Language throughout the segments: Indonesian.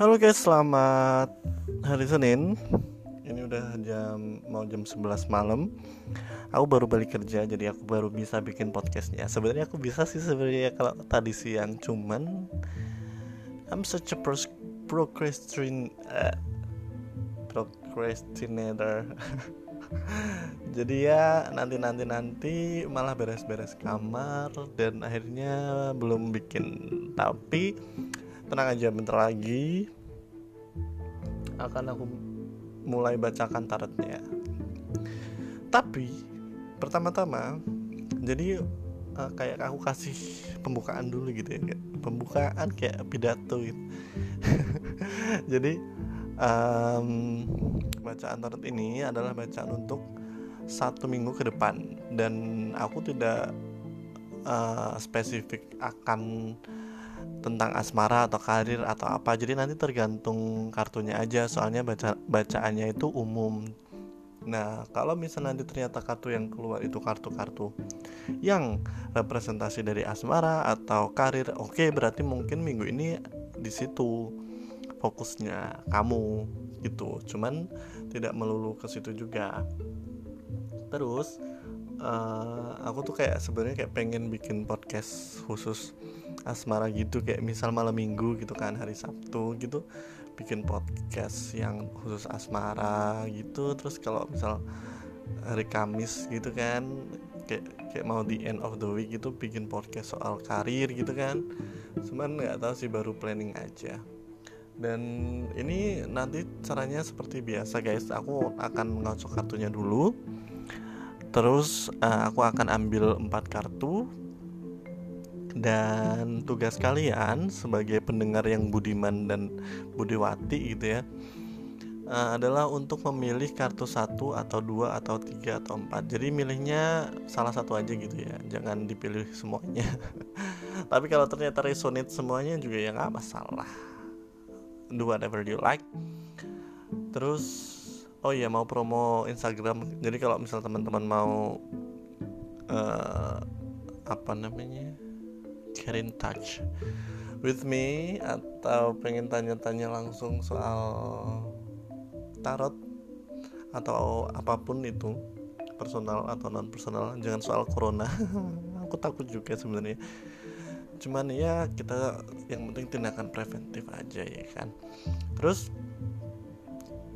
Halo guys, selamat hari Senin. Ini udah jam mau jam 11 malam. Aku baru balik kerja, jadi aku baru bisa bikin podcastnya. Sebenarnya aku bisa sih sebenarnya kalau tadi siang, cuman I'm such a pro procrastin uh, procrastinator. jadi ya nanti nanti nanti malah beres-beres kamar dan akhirnya belum bikin tapi tenang aja bentar lagi akan aku mulai bacakan tarotnya. Tapi pertama-tama jadi uh, kayak aku kasih pembukaan dulu gitu ya kayak pembukaan kayak pidato gitu. Jadi um, bacaan tarot ini adalah bacaan untuk satu minggu ke depan. Dan aku tidak uh, spesifik akan tentang asmara atau karir atau apa. Jadi nanti tergantung kartunya aja soalnya baca bacaannya itu umum. Nah kalau misalnya nanti ternyata kartu yang keluar itu kartu-kartu yang representasi dari asmara atau karir oke okay, berarti mungkin minggu ini di situ fokusnya kamu gitu. Cuman tidak melulu ke situ juga. Terus uh, aku tuh kayak sebenarnya kayak pengen bikin podcast khusus asmara gitu kayak misal malam minggu gitu kan hari Sabtu gitu bikin podcast yang khusus asmara gitu. Terus kalau misal hari Kamis gitu kan kayak kayak mau di end of the week gitu bikin podcast soal karir gitu kan. Cuman nggak tahu sih baru planning aja. Dan ini nanti caranya seperti biasa guys. Aku akan ngocok kartunya dulu. Terus uh, aku akan ambil empat kartu dan tugas kalian sebagai pendengar yang budiman dan budiwati gitu ya uh, adalah untuk memilih kartu satu atau dua atau tiga atau empat. Jadi milihnya salah satu aja gitu ya jangan dipilih semuanya. Tapi kalau ternyata resonate semuanya juga ya nggak masalah. Do whatever you like. Terus oh iya mau promo Instagram. Jadi kalau misal teman-teman mau uh, apa namanya get in touch with me atau pengen tanya-tanya langsung soal tarot atau apa pun itu personal atau non personal jangan soal corona. Aku takut juga sebenarnya. Cuman ya kita yang penting tindakan preventif aja ya kan? Terus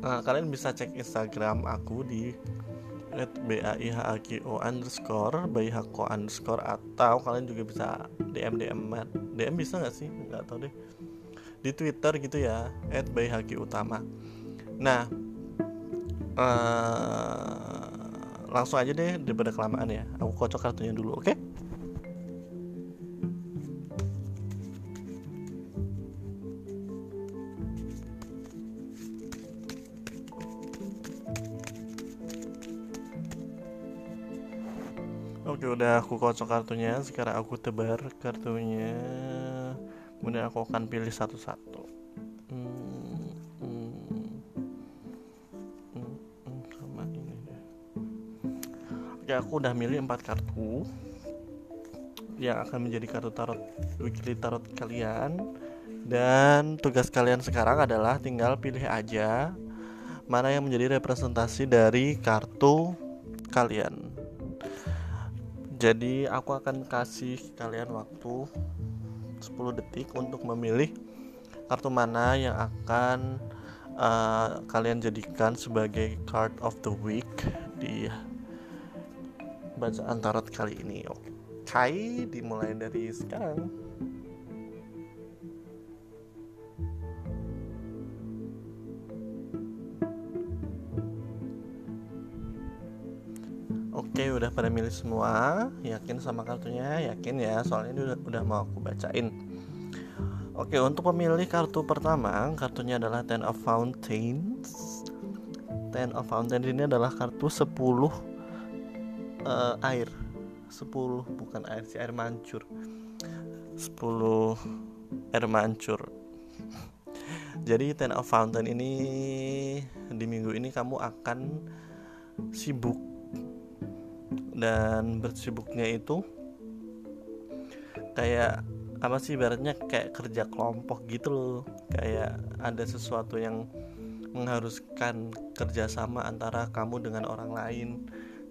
nah, kalian bisa cek instagram aku di at baihako underscore baihako underscore atau kalian juga bisa dm dm dm bisa nggak sih? Nggak tahu deh. Di twitter gitu ya at baihaki utama. Nah uh, langsung aja deh daripada kelamaan ya. Aku kocok kartunya dulu oke? okay? Oke udah aku kocok kartunya. Sekarang aku tebar kartunya. Kemudian aku akan pilih satu-satu. Hmm, Sama ini deh. Oke aku udah milih empat kartu Yang akan menjadi kartu tarot Weekly tarot kalian. Dan tugas kalian sekarang adalah Tinggal pilih aja Mana yang menjadi representasi dari kartu kalian jadi aku akan kasih kalian waktu 10 detik untuk memilih kartu mana yang akan uh, kalian jadikan sebagai card of the week di bacaan tarot kali ini. Oke, okay, dimulai dari sekarang. Oke udah pada milih semua. Yakin sama kartunya? Yakin ya soalnya ini udah, udah mau aku bacain. Oke untuk pemilih kartu pertama Kartunya adalah Ten of Fountains. Ten of Fountains ini adalah kartu 10 uh, eh, air. 10 bukan air si air mancur. 10 air mancur. Jadi Ten of Fountain ini Di minggu ini kamu akan sibuk dan bersibuknya itu kayak apa sih ibaratnya kayak kerja kelompok gitu loh. Kayak ada sesuatu yang mengharuskan kerjasama antara kamu dengan orang lain.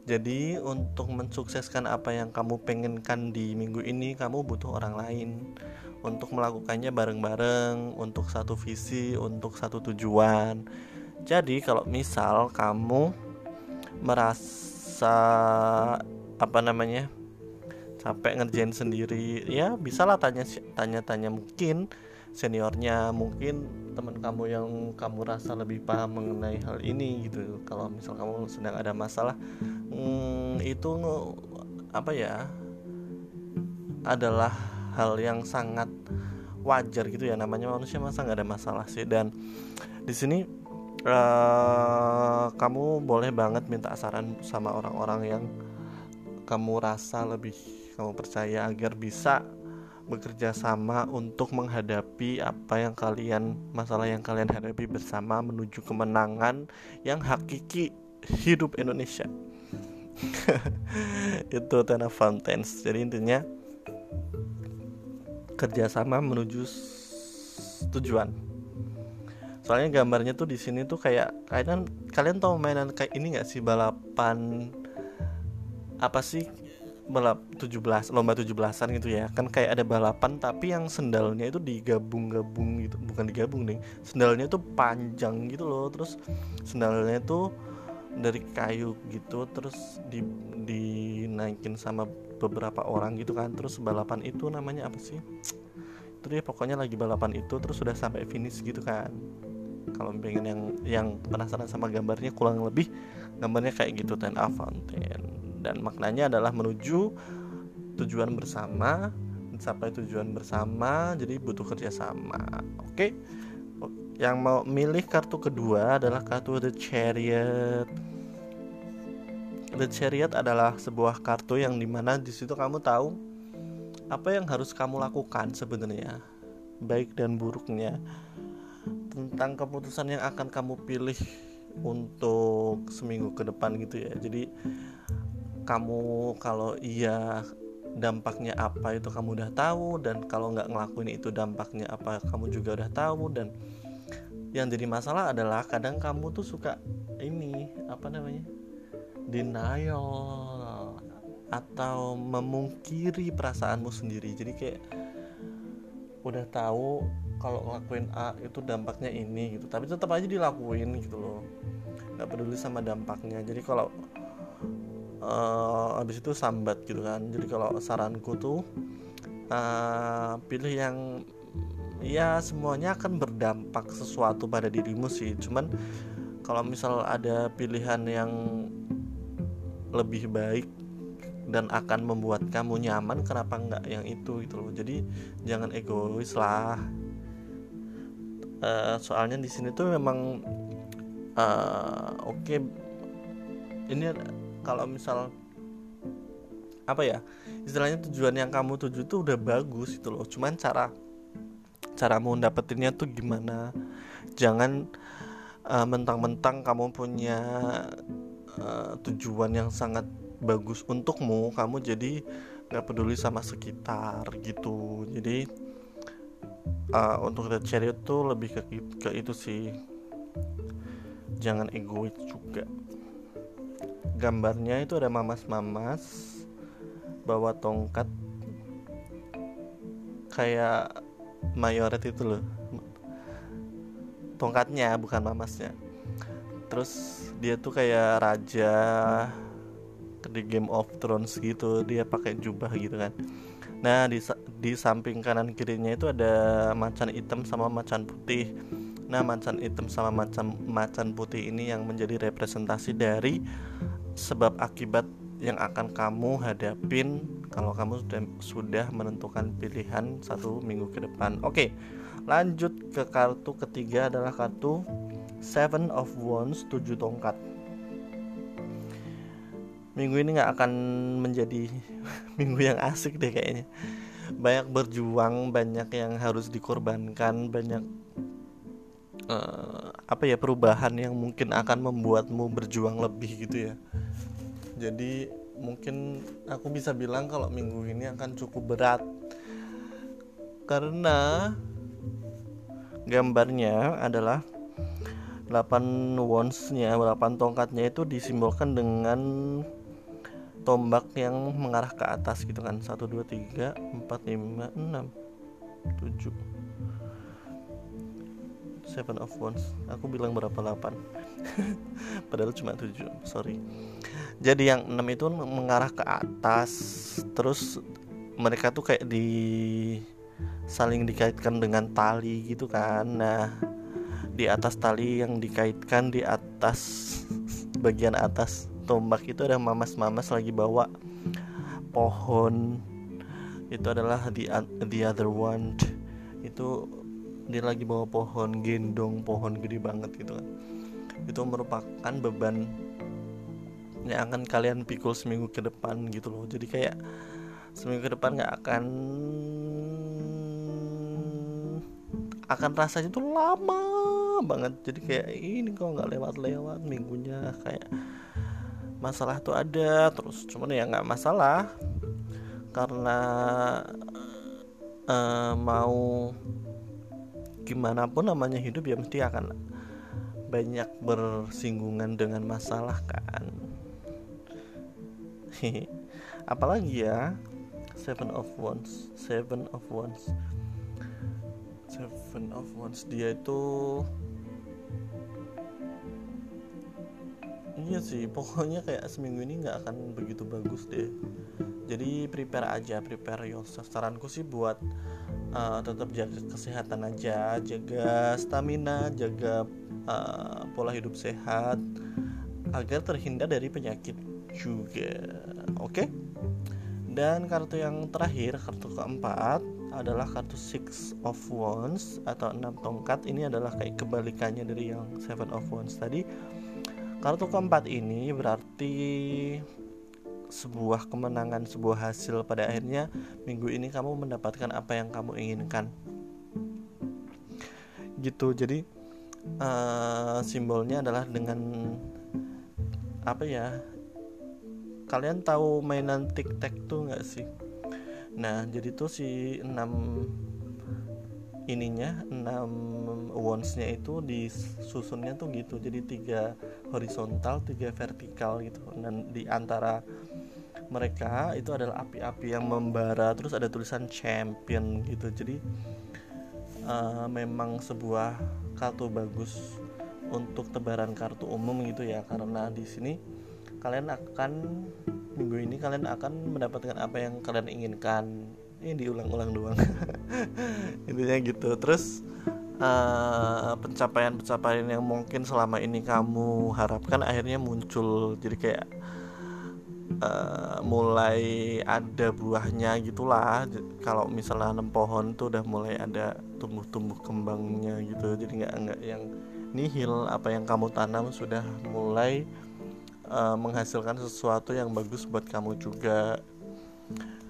Jadi untuk mensukseskan apa yang kamu pengenkan di minggu ini kamu butuh orang lain. Untuk melakukannya bareng-bareng untuk satu visi untuk satu tujuan. Jadi kalau misal kamu merasa apa namanya capek ngerjain sendiri. Ya bisalah tanya tanya tanya mungkin seniornya mungkin teman kamu yang kamu rasa lebih paham mengenai hal ini gitu. Kalau misal kamu sedang ada masalah hmm, itu apa ya adalah hal yang sangat wajar gitu ya. Namanya manusia masa nggak ada masalah sih. Dan di sini uh, kamu boleh banget minta saran sama orang-orang yang kamu rasa lebih kamu percaya agar bisa bekerja sama untuk menghadapi apa yang kalian masalah yang kalian hadapi bersama menuju kemenangan yang hakiki hidup Indonesia. Itu Tana Fountains. Jadi intinya kerjasama menuju tujuan soalnya gambarnya tuh di sini tuh kayak kalian kalian tahu mainan kayak ini nggak sih? Balapan apa sih? Balap 17 lomba 17-an gitu ya. Kan kayak ada balapan tapi yang sendalnya itu digabung-gabung gitu. Bukan digabung nih sendalnya itu panjang gitu loh. Terus sendalnya itu dari kayu gitu terus di dinaikin sama beberapa orang gitu kan. Terus balapan itu namanya apa sih? Itu dia pokoknya lagi balapan itu terus sudah sampai finish gitu kan kalau pengen yang yang penasaran sama gambarnya kurang lebih gambarnya kayak gitu ten a fountain. Dan maknanya adalah menuju tujuan bersama mencapai tujuan bersama jadi butuh kerjasama oke? Yang mau milih kartu kedua adalah kartu The Chariot. The Chariot adalah sebuah kartu yang di mana di situ kamu tahu apa yang harus kamu lakukan sebenarnya baik dan buruknya tentang keputusan yang akan kamu pilih untuk seminggu ke depan gitu ya. Jadi kamu kalau iya dampaknya apa itu kamu udah tahu dan kalau nggak ngelakuin itu dampaknya apa kamu juga udah tahu dan yang jadi masalah adalah kadang kamu tuh suka ini apa namanya denial atau memungkiri perasaanmu sendiri. Jadi kayak udah tahu kalau ngelakuin A itu dampaknya ini gitu. Tapi tetap aja dilakuin gitu loh. Nggak peduli sama dampaknya. Jadi kalau uh, habis itu sambat gitu kan. Jadi kalau saranku tuh uh, pilih yang ya semuanya akan berdampak sesuatu pada dirimu sih. Cuman kalau misal ada pilihan yang lebih baik dan akan membuat kamu nyaman kenapa nggak yang itu gitu loh. Jadi jangan egois lah uh, soalnya di sini tuh memang uh, oke okay, ini kalau misal apa ya istilahnya tujuan yang kamu tuju tuh udah bagus itu loh. Cuman cara cara mau dapetinnya tuh gimana? Jangan uh, mentang-mentang kamu punya uh, tujuan yang sangat bagus untukmu kamu jadi nggak peduli sama sekitar gitu. Jadi uh, untuk the chariot tuh lebih ke, ke itu sih. Jangan egois juga. Gambarnya itu ada mamas-mamas bawa tongkat kayak mayoret itu loh. Tongkatnya bukan mamasnya. Terus dia tuh kayak raja di Game of Thrones gitu dia pakai jubah gitu kan. Nah di di samping kanan kirinya itu ada macan hitam sama macan putih nah macan hitam sama macan macan putih ini yang menjadi representasi dari sebab akibat yang akan kamu hadapin kalau kamu sudah, sudah menentukan pilihan satu minggu ke depan. Oke, lanjut ke kartu ketiga adalah kartu Seven of Wands, tujuh tongkat. Minggu ini nggak akan menjadi minggu yang asik deh kayaknya. Banyak berjuang, banyak yang harus dikorbankan, banyak uh, apa ya perubahan yang mungkin akan membuatmu berjuang lebih gitu ya. Jadi mungkin aku bisa bilang kalau minggu ini akan cukup berat. Karena gambarnya adalah 8 wands-nya, 8 tongkatnya itu disimbolkan dengan tombak yang mengarah ke atas gitu kan. 1 2 3 4 5 6 7 Seven of Wands. Aku bilang berapa? 8 Padahal cuma 7 Sorry. Jadi yang 6 itu mengarah ke atas. Terus mereka tuh kayak di saling dikaitkan dengan tali gitu kan. Nah di atas tali yang dikaitkan di atas bagian atas tombak itu ada mamas-mamas lagi bawa pohon. Itu adalah the, the other one. Itu dia lagi bawa pohon gendong pohon gede banget gitu kan. Itu merupakan beban yang akan kalian pikul seminggu ke depan gitu loh. Jadi kayak seminggu ke depan nggak akan akan rasanya tuh lama banget. Jadi kayak ini kok nggak lewat-lewat minggunya? Kayak masalah tuh ada terus cuman ya nggak masalah. Karena uh, mau gimana pun namanya hidup ya mesti akan banyak bersinggungan dengan masalah kan. Apalagi ya Seven of Wands Seven of Wands. Seven of Wands dia itu Iya sih pokoknya kayak seminggu ini nggak akan begitu bagus deh jadi prepare aja prepare yourself saranku sih buat uh, tetap jaga kesehatan aja jaga stamina jaga uh, pola hidup sehat agar terhindar dari penyakit juga oke okay? Dan kartu yang terakhir, kartu keempat adalah kartu Six of Wands atau enam tongkat. Ini adalah kayak kebalikannya dari yang Seven of Wands tadi. Kartu keempat ini berarti sebuah kemenangan, sebuah hasil pada akhirnya minggu ini kamu mendapatkan apa yang kamu inginkan. Gitu. Jadi uh, simbolnya adalah dengan apa ya? kalian tahu mainan tic tac tuh nggak sih nah jadi tuh si 6 ininya 6 wandsnya itu disusunnya tuh gitu. Jadi tiga horizontal tiga vertikal gitu. Dan di antara mereka itu adalah api-api yang membara terus ada tulisan champion gitu. Jadi uh, memang sebuah kartu bagus untuk tebaran kartu umum gitu ya. Karena di sini kalian akan minggu ini kalian akan mendapatkan apa yang kalian inginkan ini diulang-ulang doang. Intinya gitu. Terus pencapaian pencapaian-pencapaian yang mungkin selama ini kamu harapkan akhirnya muncul. Jadi kayak uh, mulai ada buahnya gitulah. Kalau misalnya nanam pohon tuh udah mulai ada tumbuh-tumbuh kembangnya gitu. Jadi nggak nggak yang nihil. Apa yang kamu tanam sudah mulai uh, menghasilkan sesuatu yang bagus buat kamu juga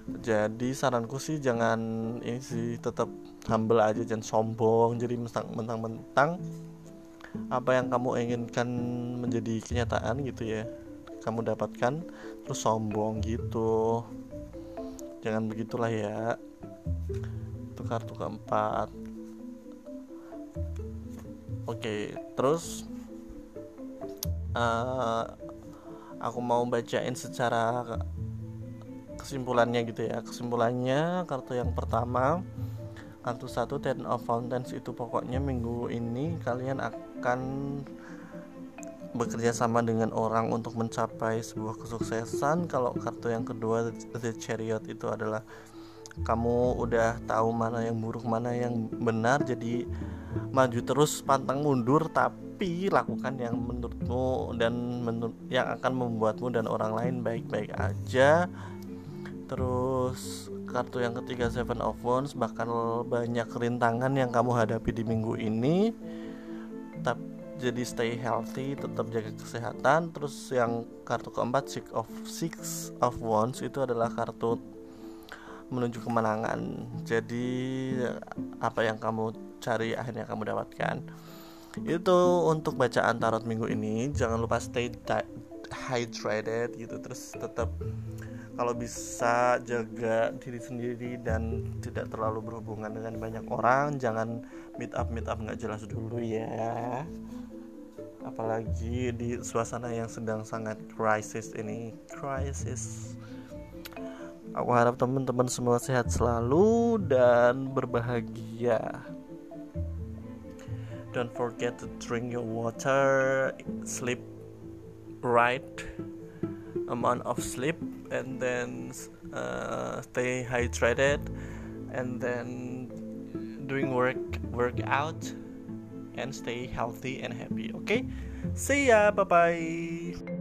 jadi saranku sih jangan ini sih tetap humble aja jangan sombong jadi mentang-mentang apa yang kamu inginkan menjadi kenyataan gitu ya kamu dapatkan terus sombong gitu. Jangan begitulah ya. Itu kartu keempat. Oke terus uh, aku mau bacain secara kesimpulannya gitu ya. Kesimpulannya kartu yang pertama kartu satu Ten of Fountains itu pokoknya minggu ini kalian akan bekerja sama dengan orang untuk mencapai sebuah kesuksesan. Kalau kartu yang kedua The Chariot itu adalah kamu udah tahu mana yang buruk mana yang benar jadi maju terus pantang mundur tapi lakukan yang menurutmu dan menur yang akan membuatmu dan orang lain baik-baik aja terus kartu yang ketiga Seven of Wands bakal banyak rintangan yang kamu hadapi di minggu ini tetap jadi stay healthy tetap jaga kesehatan terus yang kartu keempat Six of Six of Wands itu adalah kartu menuju kemenangan. Jadi apa yang kamu cari akhirnya kamu dapatkan. Itu untuk bacaan tarot minggu ini. Jangan lupa stay hydrated gitu terus tetap kalau bisa jaga diri sendiri dan tidak terlalu berhubungan dengan banyak orang jangan meet up meet up nggak jelas dulu ya. Apalagi di suasana yang sedang sangat krisis ini. Krisis aku harap teman-teman semua sehat selalu dan berbahagia. Don't forget to drink your water sleep right. Amount of sleep and then uh, stay hydrated and then doing work workout and stay healthy and happy okay? See ya bye bye